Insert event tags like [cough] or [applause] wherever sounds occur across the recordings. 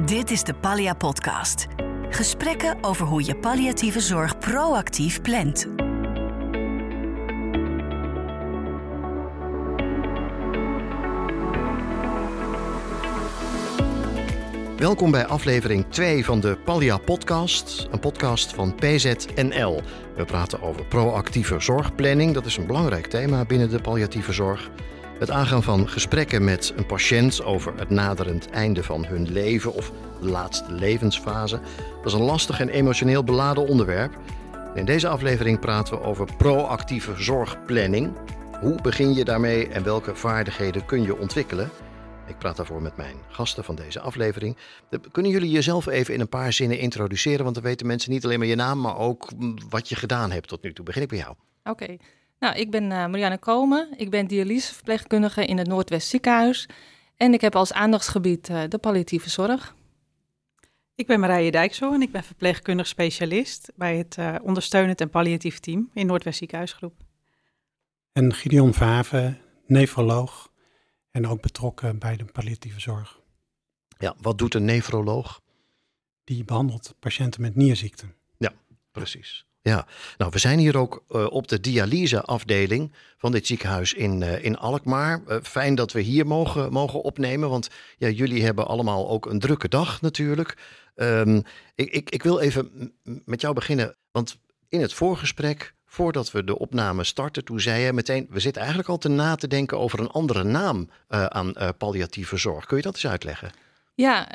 Dit is de Pallia Podcast. Gesprekken over hoe je palliatieve zorg proactief plant. Welkom bij aflevering 2 van de Pallia Podcast, een podcast van PZNL. We praten over proactieve zorgplanning. Dat is een belangrijk thema binnen de palliatieve zorg. Het aangaan van gesprekken met een patiënt over het naderend einde van hun leven of de laatste levensfase. Dat is een lastig en emotioneel beladen onderwerp. In deze aflevering praten we over proactieve zorgplanning. Hoe begin je daarmee en welke vaardigheden kun je ontwikkelen? Ik praat daarvoor met mijn gasten van deze aflevering. Kunnen jullie jezelf even in een paar zinnen introduceren? Want dan weten mensen niet alleen maar je naam, maar ook wat je gedaan hebt tot nu toe. Begin ik bij jou. Oké. Nou, ik ben uh, Marianne Komen. Ik ben dialyseverpleegkundige in het Noordwest Ziekenhuis. En ik heb als aandachtsgebied uh, de palliatieve zorg. Ik ben Marije Dijkshoorn en ik ben verpleegkundig specialist bij het uh, ondersteunend en palliatief team in Noordwest Ziekenhuisgroep. En Gideon Vave, nefroloog en ook betrokken bij de palliatieve zorg. Ja, wat doet een nefroloog? Die behandelt patiënten met nierziekten. Ja, precies. Ja, nou, we zijn hier ook uh, op de dialyseafdeling van dit ziekenhuis in, uh, in Alkmaar. Uh, fijn dat we hier mogen, mogen opnemen, want ja, jullie hebben allemaal ook een drukke dag natuurlijk. Um, ik, ik, ik wil even met jou beginnen, want in het voorgesprek, voordat we de opname starten, toen zei je meteen, we zitten eigenlijk al te na te denken over een andere naam aan palliatieve zorg. Kun je dat eens uitleggen? Ja,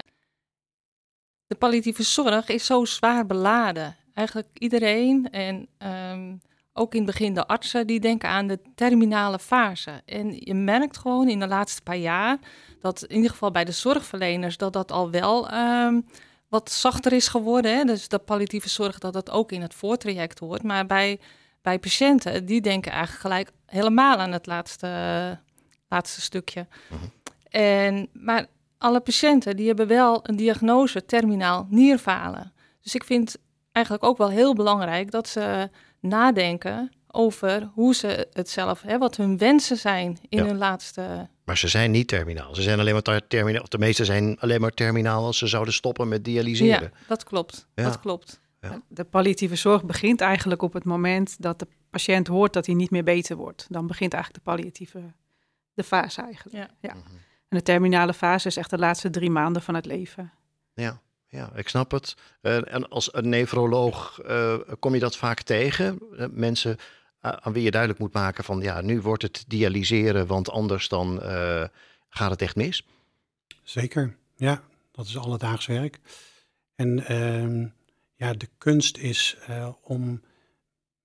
de palliatieve zorg is zo zwaar beladen eigenlijk iedereen en um, ook in het begin de artsen, die denken aan de terminale fase. En je merkt gewoon in de laatste paar jaar dat in ieder geval bij de zorgverleners dat dat al wel um, wat zachter is geworden. Hè? Dus de palliatieve zorg dat dat ook in het voortraject hoort. Maar bij, bij patiënten, die denken eigenlijk gelijk helemaal aan het laatste, laatste stukje. Uh -huh. En, maar alle patiënten die hebben wel een diagnose terminaal nierfalen. Dus ik vind eigenlijk ook wel heel belangrijk dat ze nadenken over hoe ze het zelf, hè, wat hun wensen zijn in Ja. hun laatste. Maar ze zijn niet terminaal. Ze zijn alleen maar ter- terminaal. Of de meeste zijn alleen maar terminaal als ze zouden stoppen met dialyseren. Ja, dat klopt. Ja. Dat klopt. De palliatieve zorg begint eigenlijk op het moment dat de patiënt hoort dat hij niet meer beter wordt. Dan begint eigenlijk de palliatieve de fase eigenlijk. Ja. Ja. Mhm. En de terminale fase is echt de laatste drie maanden van het leven. Ja, ja, ik snap het. Eh, en als een nefroloog eh, kom je dat vaak tegen. Eh, mensen aan wie je duidelijk moet maken van ja, nu wordt het dialyseren, want anders dan gaat het echt mis. Zeker, ja, dat is alledaags werk. En ehm, ja, de kunst is om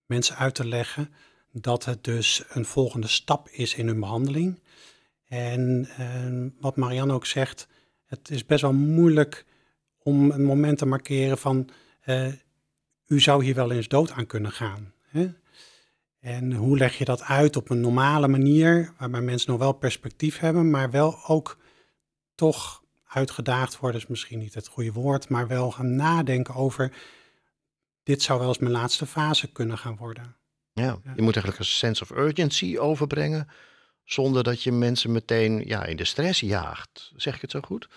mensen uit te leggen dat het dus een volgende stap is in hun behandeling. En ehm, wat Marianne ook zegt, het is best wel moeilijk om een moment te markeren van eh, u zou hier wel eens dood aan kunnen gaan. Hè? En hoe leg je dat uit op een normale manier, waarbij mensen nog wel perspectief hebben, maar wel ook toch uitgedaagd worden, is misschien niet het goede woord, maar wel gaan nadenken over, dit zou wel eens mijn laatste fase kunnen gaan worden. Ja, Ja. je moet eigenlijk een sense of urgency overbrengen, zonder dat je mensen meteen ja, in de stress jaagt. Zeg ik het zo goed?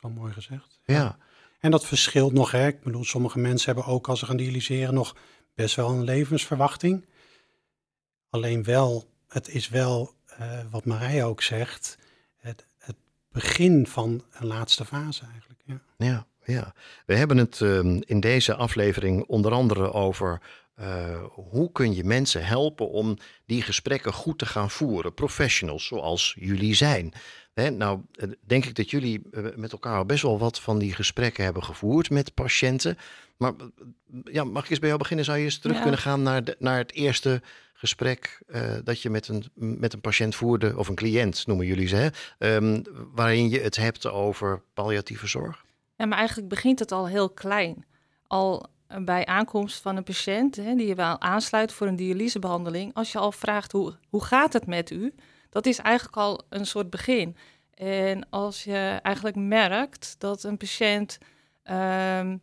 Wel mooi gezegd. Ja, En dat verschilt nog, hè. Ik bedoel, sommige mensen hebben ook als ze gaan dialyseren nog best wel een levensverwachting. Alleen wel, het is wel, eh, wat Marije ook zegt, het, het begin van een laatste fase eigenlijk. Ja. ja, ja. We hebben het ehm, in deze aflevering onder andere over eh, hoe kun je mensen helpen om die gesprekken goed te gaan voeren. Professionals zoals jullie zijn. Hè, nou, eh, denk ik dat jullie eh, met elkaar best wel wat van die gesprekken hebben gevoerd met patiënten. Maar ja, mag ik eens bij jou beginnen? Zou je eens terug Ja. kunnen gaan naar, de, naar het eerste gesprek dat je met een, met een patiënt voerde, of een cliënt noemen jullie ze, hè? Ehm, waarin je het hebt over palliatieve zorg? Ja, maar eigenlijk begint het al heel klein. Al bij aankomst van een patiënt hè, die je wel aansluit voor een dialysebehandeling. Als je al vraagt hoe, hoe gaat het met u, dat is eigenlijk al een soort begin. En als je eigenlijk merkt dat een patiënt ehm,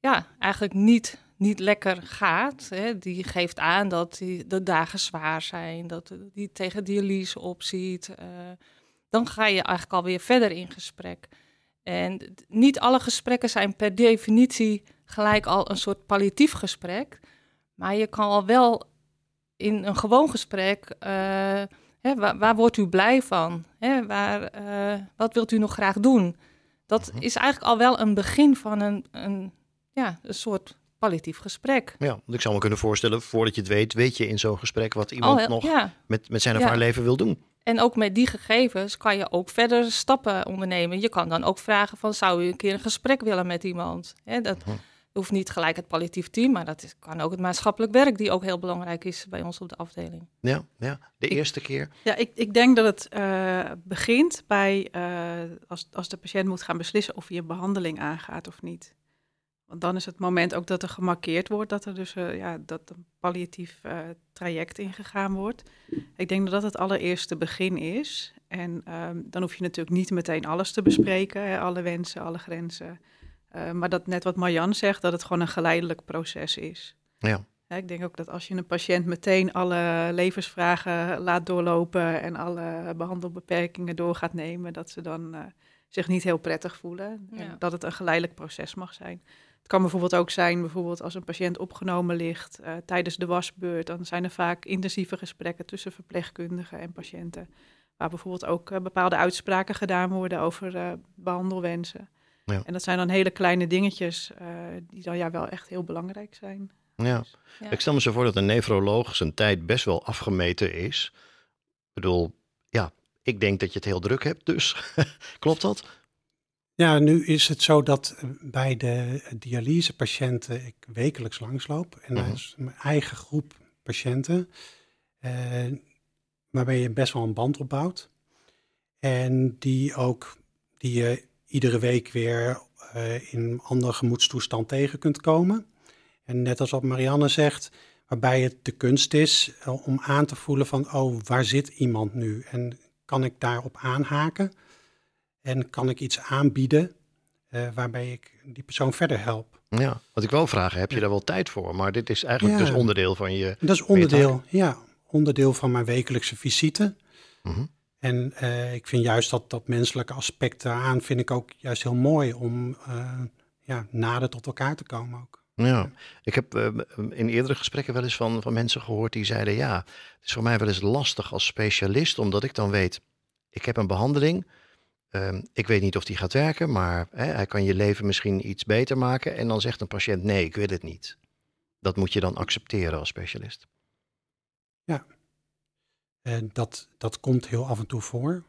ja, eigenlijk niet, niet lekker gaat, hè, die geeft aan dat die, de dagen zwaar zijn, dat die tegen dialyse opziet, eh, dan ga je eigenlijk alweer verder in gesprek. En niet alle gesprekken zijn per definitie gelijk al een soort palliatief gesprek. Maar je kan al wel in een gewoon gesprek, eh, hè, waar, waar wordt u blij van? Hè, waar, eh, wat wilt u nog graag doen? Dat Mhm. is eigenlijk al wel een begin van een, een, ja, een soort palliatief gesprek. Ja, want ik zou me kunnen voorstellen, voordat je het weet, weet je in zo'n gesprek wat iemand Al, nog ja. met, met zijn of Ja. haar leven wil doen. En ook met die gegevens kan je ook verder stappen ondernemen. Je kan dan ook vragen van, zou u een keer een gesprek willen met iemand? Hè, dat Mhm. Hoeft niet gelijk het palliatief team, maar dat is, kan ook het maatschappelijk werk, die ook heel belangrijk is bij ons op de afdeling. Ja, ja. de Ik- eerste keer. Ja, ik, ik denk dat het eh, begint bij eh, als, als de patiënt moet gaan beslissen of hij een behandeling aangaat of niet. Want dan is het moment ook dat er gemarkeerd wordt dat er dus eh, ja, dat een palliatief eh, traject ingegaan wordt. Ik denk dat dat het allereerste begin is. En ehm, dan hoef je natuurlijk niet meteen alles te bespreken, hè, alle wensen, alle grenzen. Eh, maar dat net wat Marjan zegt, dat het gewoon een geleidelijk proces is. Ja. Ja, ik denk ook dat als je een patiënt meteen alle levensvragen laat doorlopen en alle behandelbeperkingen door gaat nemen, dat ze dan eh, zich niet heel prettig voelen. Ja. En dat het een geleidelijk proces mag zijn. Het kan bijvoorbeeld ook zijn, bijvoorbeeld als een patiënt opgenomen ligt eh, tijdens de wasbeurt, dan zijn er vaak intensieve gesprekken tussen verpleegkundigen en patiënten. Waar bijvoorbeeld ook bepaalde uitspraken gedaan worden over eh, behandelwensen. Ja. En dat zijn dan hele kleine dingetjes eh, die dan ja wel echt heel belangrijk zijn. Ja. Ja. Ik stel me zo voor dat een nefroloog zijn tijd best wel afgemeten is. Ik bedoel, ja, ik denk dat je het heel druk hebt, dus [laughs] klopt dat? Ja, nu is het zo dat eh, bij de dialysepatiënten ik wekelijks langsloop. En dat Mhm. is mijn eigen groep patiënten, eh, waarbij je best wel een band opbouwt. En die ook, die je iedere week weer eh, in een andere gemoedstoestand tegen kunt komen. En net als wat Marianne zegt, waarbij het de kunst is eh, om aan te voelen van, oh, waar zit iemand nu? En kan ik daarop aanhaken? En kan ik iets aanbieden eh, waarbij ik die persoon verder help? Ja, wat ik wel vragen, heb je daar wel tijd voor? Maar dit is eigenlijk Ja. dus onderdeel van je... Dat is onderdeel, ja, onderdeel van mijn wekelijkse visite. Mhm. En eh, ik vind juist dat, dat menselijke aspect daaraan vind ik ook juist heel mooi om eh, ja, nader tot elkaar te komen ook. Ja, ik heb eh, in eerdere gesprekken wel eens van, van mensen gehoord die zeiden: Ja, het is voor mij wel eens lastig als specialist, omdat ik dan weet, ik heb een behandeling. ehm, ik weet niet of die gaat werken, maar hè, hij kan je leven misschien iets beter maken. En dan zegt een patiënt: Nee, ik wil het niet. Dat moet je dan accepteren als specialist. En dat, dat komt heel af en toe voor.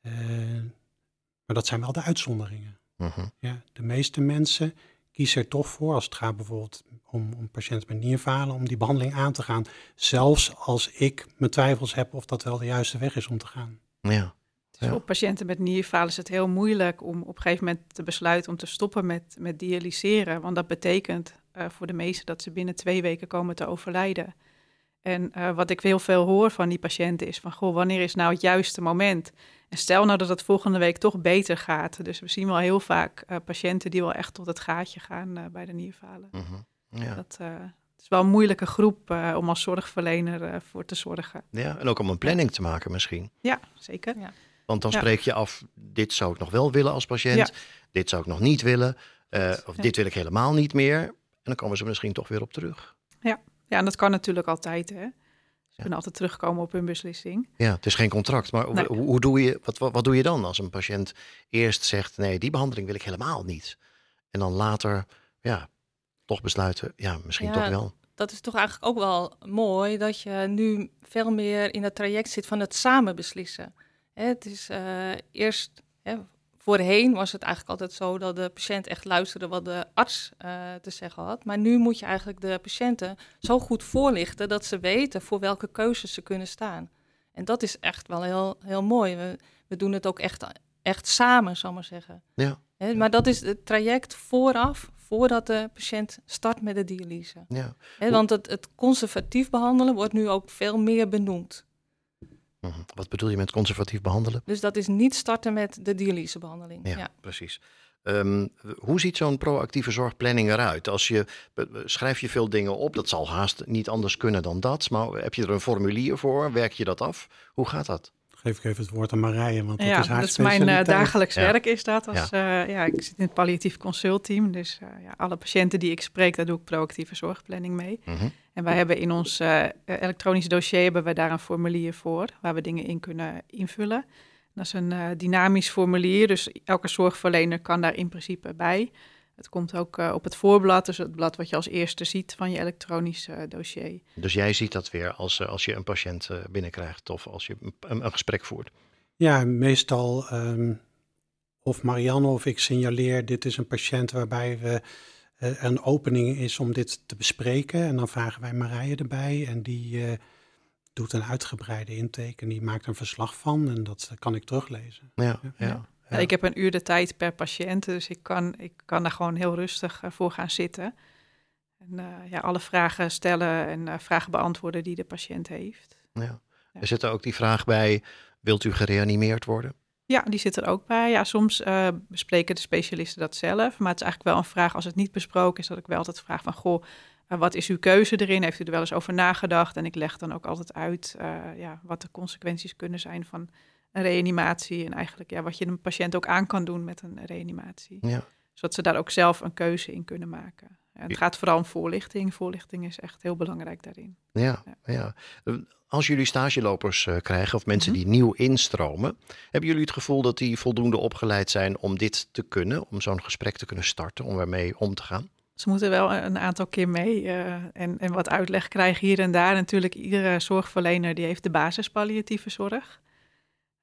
Eh, maar dat zijn wel de uitzonderingen. Mhm. Ja, de meeste mensen kiezen er toch voor, als het gaat bijvoorbeeld om, om patiënten met nierfalen, om die behandeling aan te gaan. Zelfs als ik mijn twijfels heb of dat wel de juiste weg is om te gaan. Ja, Dus Ja. voor patiënten met nierfalen is het heel moeilijk om op een gegeven moment te besluiten om te stoppen met, met dialyseren. Want dat betekent eh, voor de meesten dat ze binnen twee weken komen te overlijden. En eh, wat ik heel veel hoor van die patiënten is van, goh, wanneer is nou het juiste moment? En stel nou dat het volgende week toch beter gaat. Dus we zien wel heel vaak eh, patiënten die wel echt tot het gaatje gaan eh, bij de nierfalen. mhm. ja. Dat eh, het is wel een moeilijke groep eh, om als zorgverlener eh, voor te zorgen. ja, en ook om een planning te maken misschien. Ja, zeker. Want dan Ja. spreek je af: Dit zou ik nog wel willen als patiënt, Ja. dit zou ik nog niet willen, eh, of Ja. dit wil ik helemaal niet meer. En dan komen ze misschien toch weer op terug. Ja, en dat kan natuurlijk altijd. Hè? Ze kunnen altijd terugkomen op hun beslissing. Ja, het is geen contract, maar Nee. hoe, hoe doe je, wat, wat, wat doe je dan als een patiënt eerst zegt, nee, die behandeling wil ik helemaal niet. En dan later, ja, toch besluiten, ja, misschien Ja, toch wel. Dat is toch eigenlijk ook wel mooi dat je nu veel meer in het traject zit van het samen beslissen. Hè, het is eh, eerst, hè, voorheen was het eigenlijk altijd zo dat de patiënt echt luisterde wat de arts eh, te zeggen had. Maar nu moet je eigenlijk de patiënten zo goed voorlichten dat ze weten voor welke keuzes ze kunnen staan. En dat is echt wel heel, heel mooi. We, we doen het ook echt, echt samen, zal ik maar zeggen. Ja, maar dat is het traject vooraf, voordat de patiënt start met de dialyse. ja. Want het, het conservatief behandelen wordt nu ook veel meer benoemd. Mhm. Wat bedoel je met conservatief behandelen? Dus dat is niet starten met de dialysebehandeling. Ja, Ja. precies. Ehm, hoe ziet zo'n proactieve zorgplanning eruit? Als je, schrijf je veel dingen op, dat zal haast niet anders kunnen dan dat. Maar heb je er een formulier voor? Werk je dat af? Hoe gaat dat? Geef ik even het woord aan Marije, want dat ja, is haar dat is mijn uh, specialiteit. dagelijks Ja. werk is dat. Als, ja. ja, ik zit in het palliatief consultteam, dus eh, ja, alle patiënten die ik spreek, daar doe ik proactieve zorgplanning mee. Mhm. En wij hebben in ons eh, elektronisch dossier hebben we daar een formulier voor, waar we dingen in kunnen invullen. Dat is een eh, dynamisch formulier, dus elke zorgverlener kan daar in principe bij. Het komt ook eh, op het voorblad, dus het blad wat je als eerste ziet van je elektronisch eh, dossier. Dus jij ziet dat weer als, eh, als je een patiënt binnenkrijgt of als je een, een, gesprek voert. Ja, meestal ehm, of Marianne of ik signaleer, dit is een patiënt waarbij we eh, een opening is om dit te bespreken. En dan vragen wij Marije erbij en die eh, doet een uitgebreide intake en die maakt een verslag van en dat kan ik teruglezen. Ja, ja. Ja. Ja. Ik heb een uur de tijd per patiënt, dus ik kan, ik kan daar gewoon heel rustig eh, voor gaan zitten. En eh, ja, alle vragen stellen en eh, vragen beantwoorden die de patiënt heeft. Ja. Er zit er ook die vraag bij, wilt u gereanimeerd worden? Ja, die zit er ook bij. Ja, soms bespreken de specialisten dat zelf. Maar het is eigenlijk wel een vraag, als het niet besproken is, dat ik wel altijd vraag van, goh, wat is uw keuze erin? Heeft u er wel eens over nagedacht? En ik leg dan ook altijd uit ja, wat de consequenties kunnen zijn van een reanimatie. En eigenlijk ja, wat je een patiënt ook aan kan doen met een reanimatie. Ja. Zodat ze daar ook zelf een keuze in kunnen maken. Ja, het gaat vooral om voorlichting. Voorlichting is echt heel belangrijk daarin. Ja, Ja. Eh, Als jullie stagelopers eh, krijgen of mensen Mhm. die nieuw instromen, hebben jullie het gevoel dat die voldoende opgeleid zijn om dit te kunnen, om zo'n gesprek te kunnen starten, om ermee om te gaan? Ze moeten wel een aantal keer mee eh, en, en wat uitleg krijgen hier en daar. Natuurlijk, iedere zorgverlener die heeft de basis palliatieve zorg.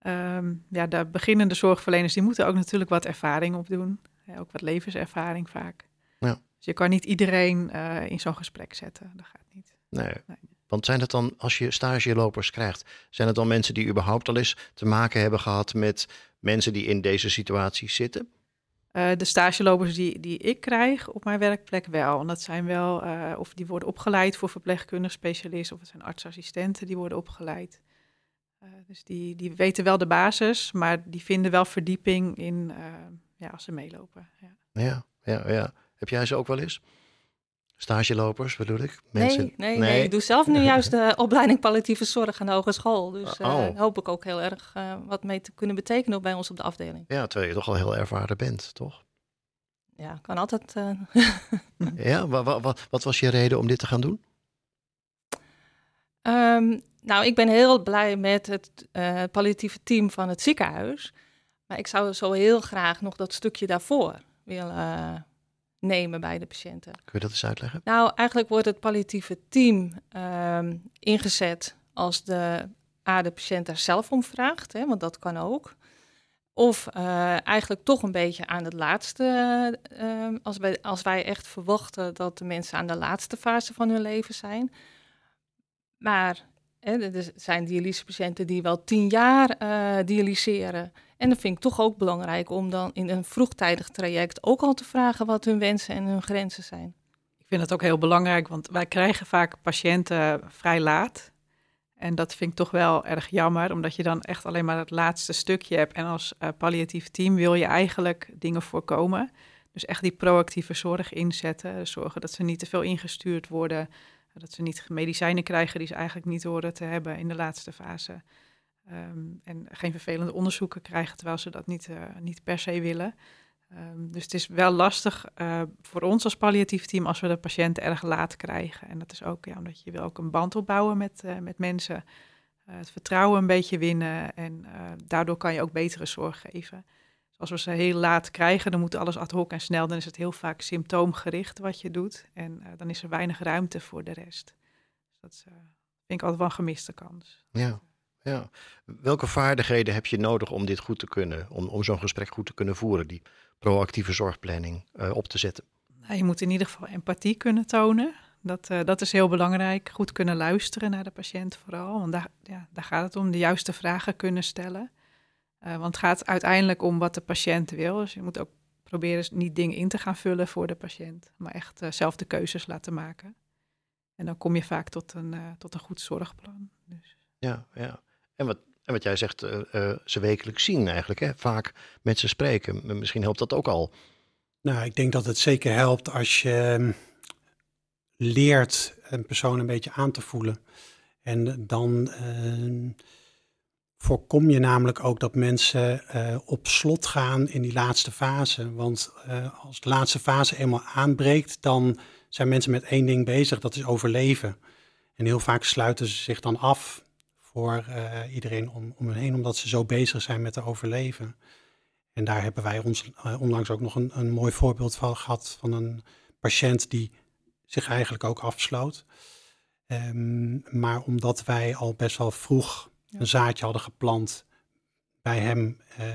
Ehm, ja, de beginnende zorgverleners die moeten ook natuurlijk wat ervaring opdoen. Ja, ook wat levenservaring vaak. Ja. Dus je kan niet iedereen eh, in zo'n gesprek zetten. Dat gaat niet. Nee. Nee. Want zijn het dan, als je stagelopers krijgt, zijn het dan mensen die überhaupt al eens te maken hebben gehad met mensen die in deze situatie zitten? Eh, de stagelopers die, die ik krijg op mijn werkplek wel. En dat zijn wel, eh, of die worden opgeleid voor verpleegkundig specialist, of het zijn artsassistenten die worden opgeleid. Eh, dus die, die weten wel de basis, maar die vinden wel verdieping in eh, ja, als ze meelopen. Ja. Ja, ja, ja. Heb jij ze ook wel eens? Stagelopers bedoel ik? Mensen... Nee, nee, nee, ik doe zelf nu juist de [laughs] opleiding palliatieve zorg aan de hogeschool. Dus eh Oh. hoop ik ook heel erg eh, wat mee te kunnen betekenen bij ons op de afdeling. Ja, terwijl je toch al heel ervaren bent, toch? Ja, kan altijd. eh, [laughs] Ja, wa- wa- wa- wat was je reden om dit te gaan doen? Ehm, nou, ik ben heel blij met het eh, palliatieve team van het ziekenhuis. Maar ik zou zo heel graag nog dat stukje daarvoor willen eh, nemen bij de patiënten. Kun je dat eens uitleggen? Nou, eigenlijk wordt het palliatieve team ehm, ingezet als de A, de patiënt er zelf om vraagt, hè, want dat kan ook. Of eh, eigenlijk toch een beetje aan het laatste, eh, als, wij, als wij echt verwachten dat de mensen aan de laatste fase van hun leven zijn. Maar hè, er zijn dialysepatiënten die wel tien jaar eh dialyseren. En dat vind ik toch ook belangrijk om dan in een vroegtijdig traject ook al te vragen wat hun wensen en hun grenzen zijn. Ik vind het ook heel belangrijk, want wij krijgen vaak patiënten vrij laat. En dat vind ik toch wel erg jammer, omdat je dan echt alleen maar het laatste stukje hebt. En als eh, palliatief team wil je eigenlijk dingen voorkomen. Dus echt die proactieve zorg inzetten. Zorgen dat ze niet te veel ingestuurd worden. Dat ze niet medicijnen krijgen die ze eigenlijk niet horen te hebben in de laatste fase. Ehm, en geen vervelende onderzoeken krijgen terwijl ze dat niet, eh, niet per se willen. Ehm, dus het is wel lastig eh, voor ons als palliatief team als we de patiënt erg laat krijgen. En dat is ook ja, omdat je wil ook een band opbouwen met, eh, met mensen. het vertrouwen een beetje winnen en daardoor kan je ook betere zorg geven. Dus als we ze heel laat krijgen, dan moet alles ad hoc en snel. Dan is het heel vaak symptoomgericht wat je doet. En eh, dan is er weinig ruimte voor de rest. Dus dat is, eh, vind ik altijd wel een gemiste kans. Ja, ja. Welke vaardigheden heb je nodig om dit goed te kunnen? Om, om zo'n gesprek goed te kunnen voeren, die proactieve zorgplanning eh, op te zetten? Nou, je moet in ieder geval empathie kunnen tonen. Dat, dat is heel belangrijk. Goed kunnen luisteren naar de patiënt vooral. Want daar, ja, daar gaat het om. De juiste vragen kunnen stellen. Eh, want het gaat uiteindelijk om wat de patiënt wil. Dus je moet ook proberen niet dingen in te gaan vullen voor de patiënt. Maar echt eh, zelf de keuzes laten maken. En dan kom je vaak tot een, eh, tot een goed zorgplan. Dus. Ja, ja. En wat, en wat jij zegt, eh, eh, ze wekelijks zien eigenlijk, hè? vaak met ze spreken. Misschien helpt dat ook al. Nou, ik denk dat het zeker helpt als je ehm, leert een persoon een beetje aan te voelen. En dan ehm, voorkom je namelijk ook dat mensen eh, op slot gaan in die laatste fase. Want uh, als de laatste fase eenmaal aanbreekt, dan zijn mensen met één ding bezig, dat is overleven. En heel vaak sluiten ze zich dan af voor uh, iedereen om, om hen heen, omdat ze zo bezig zijn met te overleven. En daar hebben wij ons onlangs ook nog een, een mooi voorbeeld van gehad van een patiënt die zich eigenlijk ook afsloot. Um, maar omdat wij al best wel vroeg een zaadje hadden geplant bij hem uh,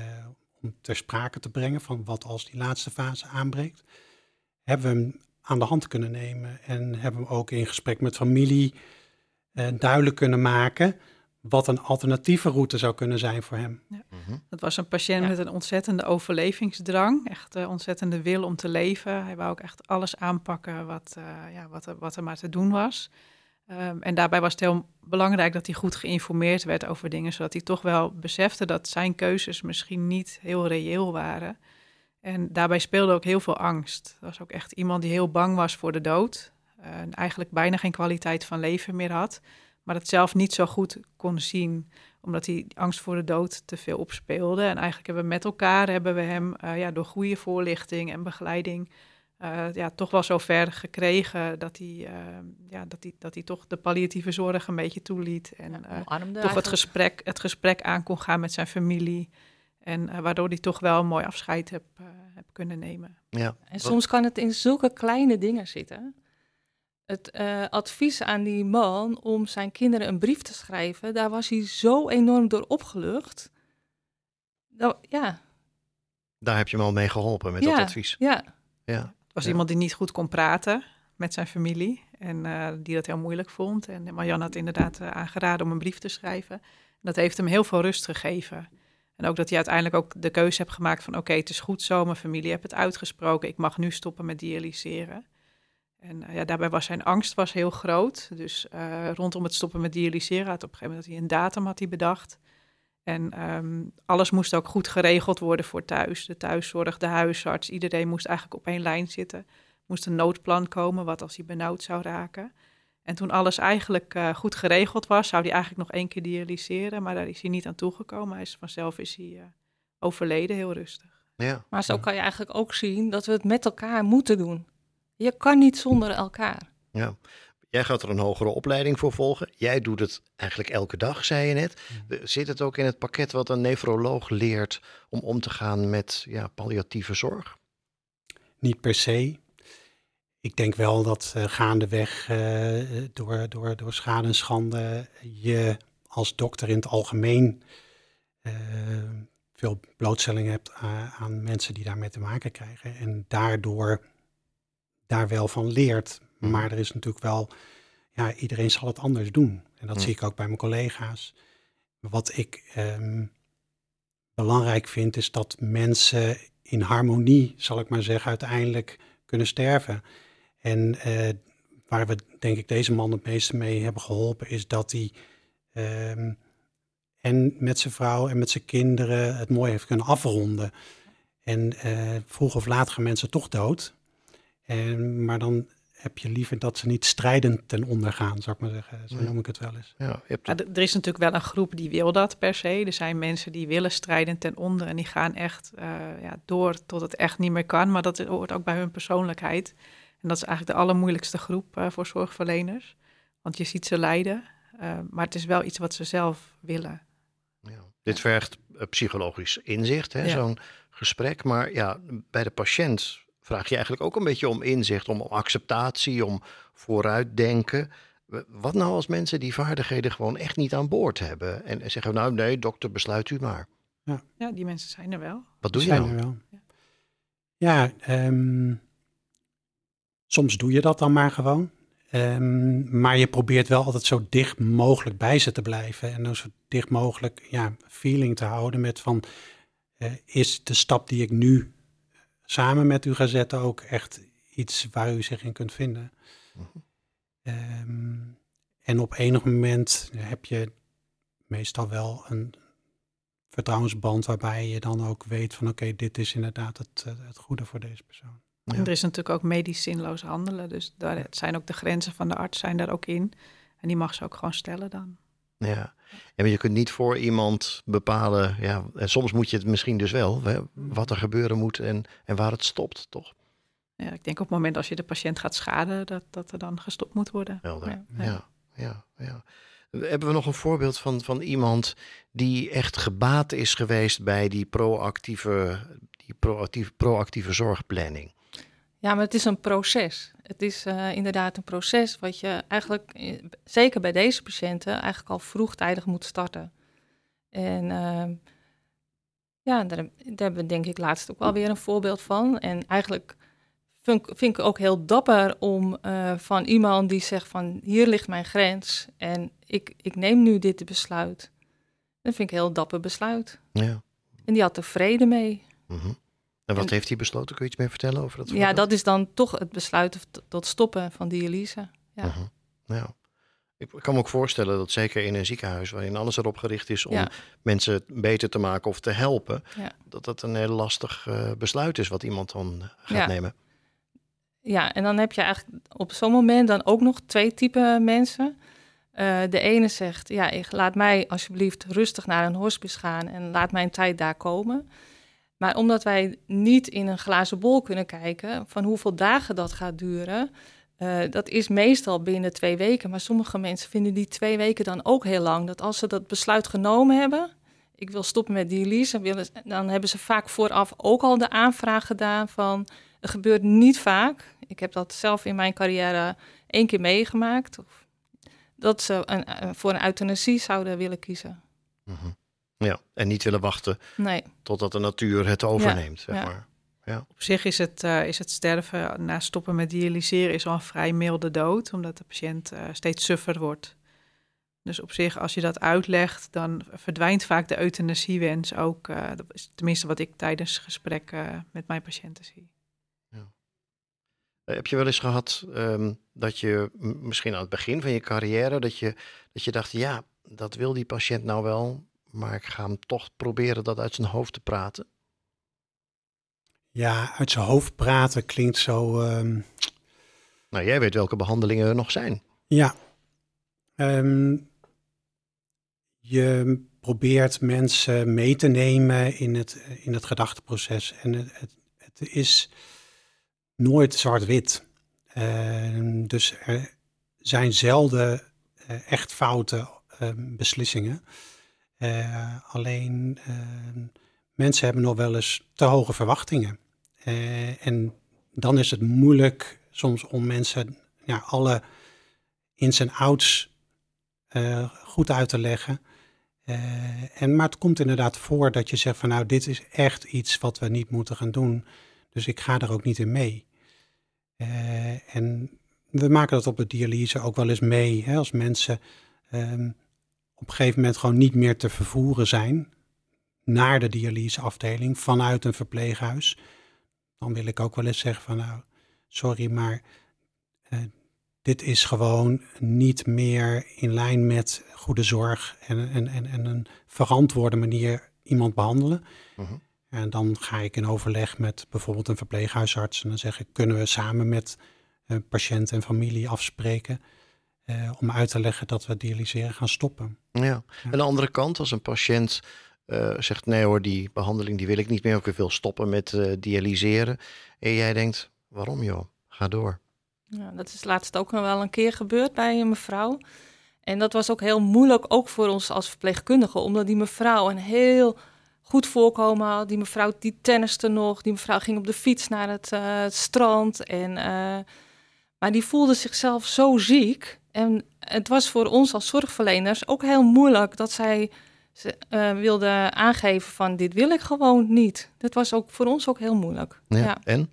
om ter sprake te brengen van wat als die laatste fase aanbreekt, hebben we hem aan de hand kunnen nemen en hebben we hem ook in gesprek met familie uh, duidelijk kunnen maken wat een alternatieve route zou kunnen zijn voor hem. Ja. Mhm. Dat was een patiënt ja. met een ontzettende overlevingsdrang, echt een ontzettende wil om te leven. Hij wou ook echt alles aanpakken wat, uh, ja, wat, er, wat er maar te doen was. Um, en daarbij was het heel belangrijk dat hij goed geïnformeerd werd over dingen, zodat hij toch wel besefte dat zijn keuzes misschien niet heel reëel waren. En daarbij speelde ook heel veel angst. Er was ook echt iemand die heel bang was voor de dood. Uh, en eigenlijk bijna geen kwaliteit van leven meer had. Maar het zelf niet zo goed kon zien, omdat hij angst voor de dood te veel opspeelde. En eigenlijk hebben we met elkaar hebben we hem uh, ja, door goede voorlichting en begeleiding uh, ja, toch wel zo ver gekregen dat hij, uh, ja, dat, hij, dat hij toch de palliatieve zorg een beetje toeliet. En uh, toch het gesprek, het gesprek aan kon gaan met zijn familie. En waardoor hij toch wel een mooi afscheid heb, heb kunnen nemen. Ja. En soms kan het in zulke kleine dingen zitten. Het advies aan die man om zijn kinderen een brief te schrijven, daar was hij zo enorm door opgelucht. Dat, ja. Daar heb je hem al mee geholpen met dat advies. Ja. Ja was iemand die niet goed kon praten met zijn familie en uh, die dat heel moeilijk vond. En Marjan had inderdaad uh, aangeraden om een brief te schrijven. dat heeft hem heel veel rust gegeven. En ook dat hij uiteindelijk ook de keuze heeft gemaakt van oké, het is goed zo, mijn familie heeft het uitgesproken, ik mag nu stoppen met dialyseren. En uh, ja, daarbij was zijn angst was heel groot. Dus rondom het stoppen met dialyseren had op een gegeven moment hij een datum had hij bedacht. En um, alles moest ook goed geregeld worden voor thuis. De thuiszorg, de huisarts, iedereen moest eigenlijk op één lijn zitten. Moest een noodplan komen, wat als hij benauwd zou raken. En toen alles eigenlijk uh, goed geregeld was, zou hij eigenlijk nog één keer dialyseren. Maar daar is hij niet aan toegekomen. Hij is, vanzelf is hij uh, overleden, heel rustig. Ja. Maar zo kan je eigenlijk ook zien dat we het met elkaar moeten doen. Je kan niet zonder elkaar. Ja. Jij gaat er een hogere opleiding voor volgen. Jij doet het eigenlijk elke dag, zei je net. Mm. Zit het ook in het pakket wat een nefroloog leert om om te gaan met ja, palliatieve zorg? Niet per se. Ik denk wel dat uh, gaandeweg uh, door, door, door schade en schande je als dokter in het algemeen uh, veel blootstelling hebt aan mensen die daarmee te maken krijgen. En daardoor daar wel van leert. Mhm. Maar er is natuurlijk wel, ja, iedereen zal het anders doen. En dat mhm. zie ik ook bij mijn collega's. Wat ik um, belangrijk vind, is dat mensen in harmonie, zal ik maar zeggen, uiteindelijk kunnen sterven. En uh, waar we, denk ik, deze man het meeste mee hebben geholpen, is dat hij um, en met zijn vrouw en met zijn kinderen het mooi heeft kunnen afronden. En uh, vroeg of laat gaan mensen toch dood. En, maar dan heb je liever dat ze niet strijdend ten onder gaan, zou ik maar zeggen. Zo noem ik het wel eens. Ja, er is natuurlijk wel een groep die wil dat per se. Er zijn mensen die willen strijden ten onder en die gaan echt uh, ja, door tot het echt niet meer kan. Maar dat hoort ook bij hun persoonlijkheid. En dat is eigenlijk de allermoeilijkste groep uh, voor zorgverleners. Want je ziet ze lijden, uh, maar het is wel iets wat ze zelf willen. Ja. Dit vergt psychologisch inzicht, hè, ja. zo'n gesprek. Maar ja, bij de patiënt vraag je eigenlijk ook een beetje om inzicht, om acceptatie, om vooruitdenken. Wat nou als mensen die vaardigheden gewoon echt niet aan boord hebben en zeggen, nou nee, dokter, besluit u maar. Ja, ja die mensen zijn er wel. Wat doe je dan? Wel. Ja, ja um, soms doe je dat dan maar gewoon. Um, maar je probeert wel altijd zo dicht mogelijk bij ze te blijven. En dan zo dicht mogelijk ja, feeling te houden met van... Uh, is de stap die ik nu samen met u gaan zetten ook echt iets waar u zich in kunt vinden. um, en op enig moment heb je meestal wel een vertrouwensband waarbij je dan ook weet van oké, dit is inderdaad het, eh, het goede voor deze persoon. Ja. Er is natuurlijk ook medisch zinloos handelen, dus daar zijn ook de grenzen van de arts zijn daar ook in. En die mag ze ook gewoon stellen dan. Ja. En je kunt niet voor iemand bepalen, ja, en soms moet je het misschien dus wel, hè, wat er gebeuren moet en, en waar het stopt, toch? Ja, ik denk op het moment als je de patiënt gaat schaden, dat, dat er dan gestopt moet worden. Helder. Ja. Ja, ja, ja. Hebben we nog een voorbeeld van, van iemand die echt gebaat is geweest bij die proactieve, die proactieve, proactieve zorgplanning? Ja, maar het is een proces. Het is eh, inderdaad een proces wat je eigenlijk, eh, zeker bij deze patiënten, eigenlijk al vroegtijdig moet starten. En ehm, ja, daar, daar hebben we denk ik laatst ook wel weer een voorbeeld van. En eigenlijk vind, ik- vind ik ook heel dapper om eh, van iemand die zegt van hier ligt mijn grens en ik, ik neem nu dit besluit. Dat vind ik een heel dapper besluit. Ja. En die had er vrede mee. mhm. En wat En- heeft hij besloten? Kun je iets meer vertellen over dat Ja, dat is dan toch het besluit tot- stoppen van dialyse. Ja. Mhm. Ja. Ik kan me ook voorstellen dat zeker in een ziekenhuis waarin alles erop gericht is om Ja. mensen beter te maken of te helpen, Ja. dat dat een heel lastig eh, besluit is wat iemand dan eh, gaat Ja. nemen. Ja, en dan heb je eigenlijk op zo'n moment dan ook nog twee typen mensen. Eh, de ene zegt, ja, ik, laat mij alsjeblieft rustig naar een hospice gaan en laat mijn tijd daar komen. Maar omdat wij niet in een glazen bol kunnen kijken van hoeveel dagen dat gaat duren, eh, dat is meestal binnen twee weken. Maar sommige mensen vinden die twee weken dan ook heel lang. Dat als ze dat besluit genomen hebben, ik wil stoppen met ze- dan hebben ze vaak vooraf ook al de aanvraag gedaan van, het gebeurt niet vaak. Ik heb dat zelf in mijn carrière één keer meegemaakt. Of dat ze een, voor een euthanasie zouden willen kiezen. Mhm. Ja, en niet willen wachten Nee, totdat de natuur het overneemt, zeg ja. maar. Op zich is het, eh, is het sterven na stoppen met dialyseren is al een vrij milde dood, omdat de patiënt eh, steeds suffer wordt. Dus op zich, als je dat uitlegt, dan verdwijnt vaak de euthanasiewens ook. eh, dat is tenminste wat ik tijdens gesprekken met mijn patiënten zie. Eh, Heb je wel eens gehad ehm, dat je misschien aan het begin van je carrière, dat je, dat je dacht, ja, dat wil die patiënt nou wel, maar ik ga hem toch proberen dat uit zijn hoofd te praten? Ja, uit zijn hoofd praten klinkt zo. ehm, Nou, jij weet welke behandelingen er nog zijn. ja. Ehm, je probeert mensen mee te nemen in het, in het gedachteproces. En het, het, het is nooit zwart-wit. Ehm, dus er zijn zelden eh, echt foute ehm, beslissingen. Eh, alleen ehm, mensen hebben nog wel eens te hoge verwachtingen. Eh, en dan is het moeilijk soms om mensen ja, alle ins en outs eh, goed uit te leggen. Eh, en, maar het komt inderdaad voor dat je zegt van nou, dit is echt iets wat we niet moeten gaan doen. Dus ik ga er ook niet in mee. Eh, en we maken dat op de dialyse ook wel eens mee. Hè, als mensen ehm, op een gegeven moment gewoon niet meer te vervoeren zijn naar de dialyseafdeling vanuit een verpleeghuis. Dan wil ik ook wel eens zeggen van nou, sorry, maar eh, dit is gewoon niet meer in lijn met goede zorg en, en, en, en een verantwoorde manier iemand behandelen. Mhm. En dan ga ik in overleg met bijvoorbeeld een verpleeghuisarts en dan zeg ik, kunnen we samen met eh, patiënt en familie afspreken eh, om uit te leggen dat we dialyseren gaan stoppen. Ja. Ja. Aan de andere kant, als een patiënt eh, zegt, nee hoor, die behandeling die wil ik niet meer, ik wil stoppen met eh, dialyseren. En jij denkt, waarom joh, ga door. Ja, dat is laatst ook nog wel een keer gebeurd bij een mevrouw. En dat was ook heel moeilijk, ook voor ons als verpleegkundige, omdat die mevrouw een heel goed voorkomen had. Die mevrouw die tenniste nog, die mevrouw ging op de fiets naar het eh, strand. En, eh, maar die voelde zichzelf zo ziek. En het was voor ons als zorgverleners ook heel moeilijk dat zij ze, eh, wilde aangeven van dit wil ik gewoon niet. Dat was ook voor ons ook heel moeilijk. Ja. Ja. En?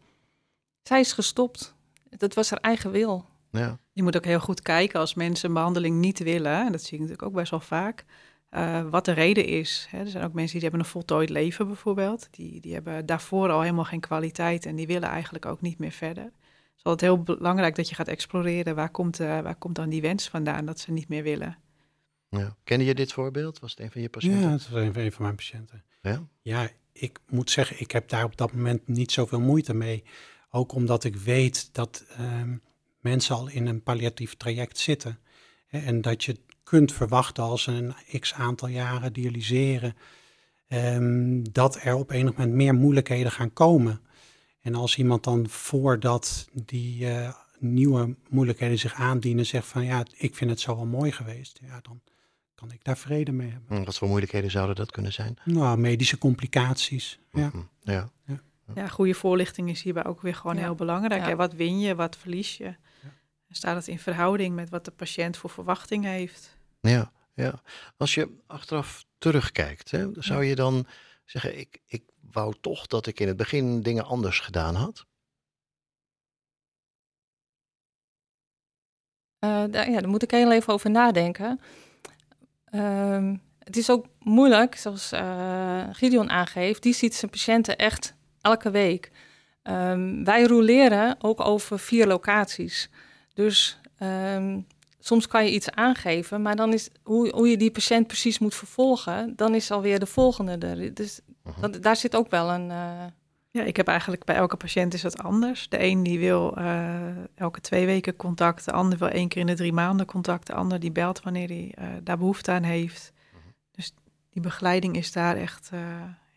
Zij is gestopt. Dat was haar eigen wil. Ja. Je moet ook heel goed kijken als mensen een behandeling niet willen, en dat zie ik natuurlijk ook best wel vaak, eh, wat de reden is. Hè, er zijn ook mensen die hebben een voltooid leven bijvoorbeeld. Die, die hebben daarvoor al helemaal geen kwaliteit en die willen eigenlijk ook niet meer verder. Het is altijd heel belangrijk dat je gaat exploreren waar komt, eh, waar komt dan die wens vandaan dat ze niet meer willen. ja. Kende je dit voorbeeld? Was het een van je patiënten? Ja, dat is een, een van mijn patiënten. Ja? Ja, ik moet zeggen, ik heb daar op dat moment niet zoveel moeite mee. Ook omdat ik weet dat ehm, mensen al in een palliatief traject zitten. Hè, en dat je kunt verwachten als ze een x aantal jaren dialyseren, ehm, dat er op enig moment meer moeilijkheden gaan komen. En als iemand dan voordat die eh, nieuwe moeilijkheden zich aandienen zegt van ja, ik vind het zo wel mooi geweest, ja, dan kan ik daar vrede mee hebben. Hm, Wat voor moeilijkheden zouden dat kunnen zijn? Nou, medische complicaties. Ja. Hm, Ja. Ja, goede voorlichting is hierbij ook weer gewoon Ja. heel belangrijk. Hè? Wat win je, wat verlies je? En staat het in verhouding met wat de patiënt voor verwachting heeft? Ja, ja. Als je achteraf terugkijkt, hè, zou je dan zeggen: ik, ik wou toch dat ik in het begin dingen anders gedaan had? Eh, daar, ja, daar moet ik heel even over nadenken. Ehm, het is ook moeilijk, zoals eh, Gideon aangeeft. Die ziet zijn patiënten echt elke week. Ehm, wij roleren ook over vier locaties. Dus ehm, soms kan je iets aangeven, maar dan is hoe, hoe je die patiënt precies moet vervolgen, dan is alweer de volgende er. Dus Mhm. dat, daar zit ook wel een. eh, Ja, ik heb eigenlijk bij elke patiënt is dat anders. De een die wil eh, elke twee weken contact, de ander wil één keer in de drie maanden contact, de ander die belt wanneer hij eh, daar behoefte aan heeft. Dus die begeleiding is daar echt eh,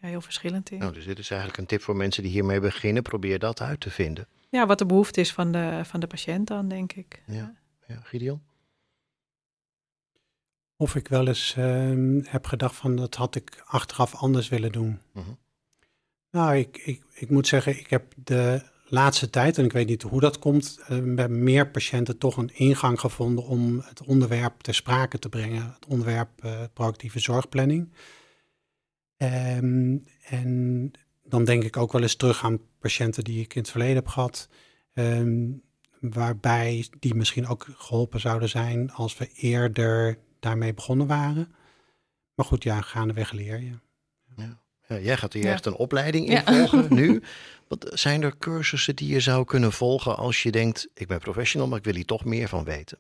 ja, heel verschillend in. Nou, dus dit is eigenlijk een tip voor mensen die hiermee beginnen. Probeer dat uit te vinden. Ja, wat de behoefte is van de, van de patiënt dan, denk ik. Ja, ja Gideon? Of ik wel eens ehm, heb gedacht van dat had ik achteraf anders willen doen. Mhm. Nou, ik, ik, ik moet zeggen, ik heb de laatste tijd, en ik weet niet hoe dat komt, eh, bij meer patiënten toch een ingang gevonden om het onderwerp ter sprake te brengen. Het onderwerp eh, proactieve zorgplanning. Ehm, en dan denk ik ook wel eens terug aan patiënten die ik in het verleden heb gehad. ehm, waarbij die misschien ook geholpen zouden zijn als we eerder daarmee begonnen waren. Maar goed, ja, gaandeweg leer je. Ja, jij gaat hier Ja. echt een opleiding in Ja. volgen [laughs] nu. Wat zijn er cursussen die je zou kunnen volgen als je denkt: ik ben professional, maar ik wil hier toch meer van weten?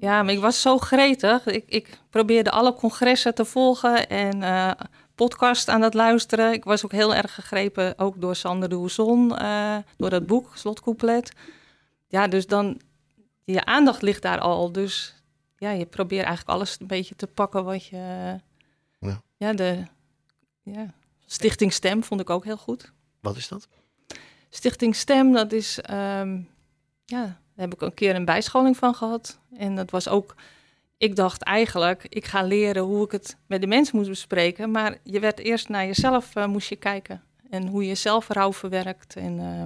Ja, maar ik was zo gretig. Ik, ik probeerde alle congressen te volgen en eh podcast aan het luisteren. Ik was ook heel erg gegrepen, ook door Sander de Hoezon, eh, door dat boek, Slotcouplet. Ja, dus dan, je aandacht ligt daar al. Dus ja, je probeert eigenlijk alles een beetje te pakken wat je... Ja. Ja, de ja, Stichting Stem vond ik ook heel goed. Wat is dat? Stichting Stem, dat is, ehm, ja, daar heb ik een keer een bijscholing van gehad. En dat was ook, ik dacht eigenlijk, ik ga leren hoe ik het met de mensen moet bespreken. Maar je werd eerst naar jezelf, eh, moest je kijken. En hoe je zelf rouw verwerkt. En, eh,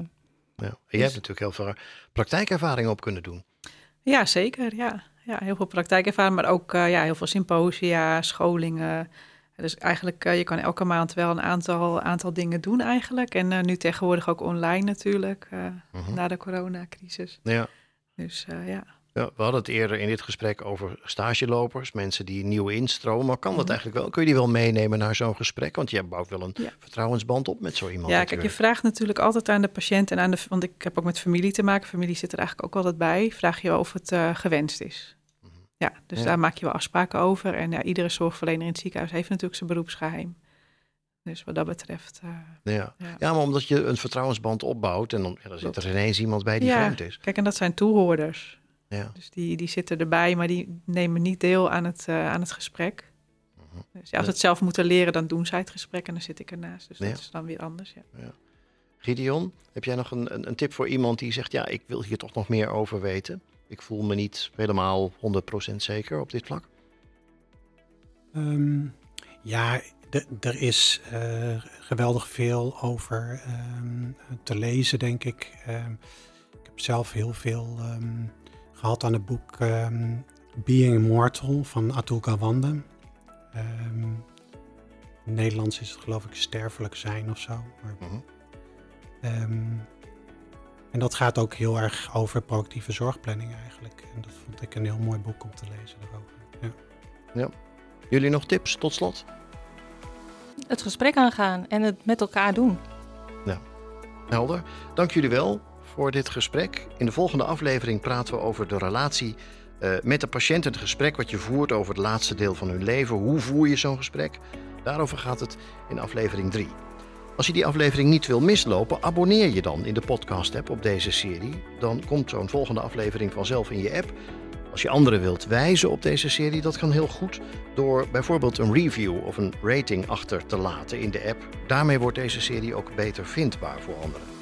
Ja. En jij hebt natuurlijk heel veel praktijkervaring op kunnen doen. Ja, zeker. Ja, ja heel veel praktijkervaring, maar ook eh, ja, heel veel symposia, scholingen. Dus eigenlijk, eh, je kan elke maand wel een aantal, aantal dingen doen eigenlijk. En eh, nu tegenwoordig ook online natuurlijk, Mhm. na de coronacrisis. Ja. Dus ja. Ja, we hadden het eerder in dit gesprek over stagelopers, mensen die nieuw instromen. Maar kan dat Mhm. eigenlijk wel? Kun je die wel meenemen naar zo'n gesprek? Want je bouwt wel een Ja. vertrouwensband op met zo iemand. Ja, kijk, je vraagt natuurlijk altijd aan de patiënt en aan de... Want ik heb ook met familie te maken. Familie zit er eigenlijk ook altijd bij. Vraag je wel of het eh, gewenst is. Mhm. Ja, dus Ja. daar maak je wel afspraken over. En ja, iedere zorgverlener in het ziekenhuis heeft natuurlijk zijn beroepsgeheim. Dus wat dat betreft... eh, Ja. ja. ja, maar omdat je een vertrouwensband opbouwt en dan, ja, dan zit er ineens iemand bij die vreemd is. Kijk, en dat zijn toehoorders. Ja. Dus die, die zitten erbij, maar die nemen niet deel aan het, eh, aan het gesprek. Mhm. Dus ja, als Ja. ze het zelf moeten leren, dan doen zij het gesprek en dan zit ik ernaast. Dus Ja. dat is dan weer anders, ja. Gideon, heb jij nog een, een, een tip voor iemand die zegt: Ja, ik wil hier toch nog meer over weten? Ik voel me niet helemaal 100% zeker op dit vlak. Ehm, ja, er is eh, geweldig veel over ehm, te lezen, denk ik. Ehm, ik heb zelf heel veel ehm, gehad aan het boek ehm, Being Immortal van Atul Gawande. Ehm, in Nederlands is het geloof ik sterfelijk zijn of zo. Maar, Mhm. ehm, en dat gaat ook heel erg over proactieve zorgplanning eigenlijk. En dat vond ik een heel mooi boek om te lezen daarover. Ja. Jullie nog tips tot slot? het gesprek aangaan en het met elkaar doen. Helder. Dank jullie wel voor dit gesprek. In de volgende aflevering praten we over de relatie eh, met de patiënt. Het gesprek wat je voert over het laatste deel van hun leven. Hoe voer je zo'n gesprek? Daarover gaat het in aflevering 3. Als je die aflevering niet wil mislopen, abonneer je dan in de podcast-app op deze serie. Dan komt zo'n volgende aflevering vanzelf in je app. Als je anderen wilt wijzen op deze serie, dat kan heel goed door bijvoorbeeld een review of een rating achter te laten in de app. Daarmee wordt deze serie ook beter vindbaar voor anderen.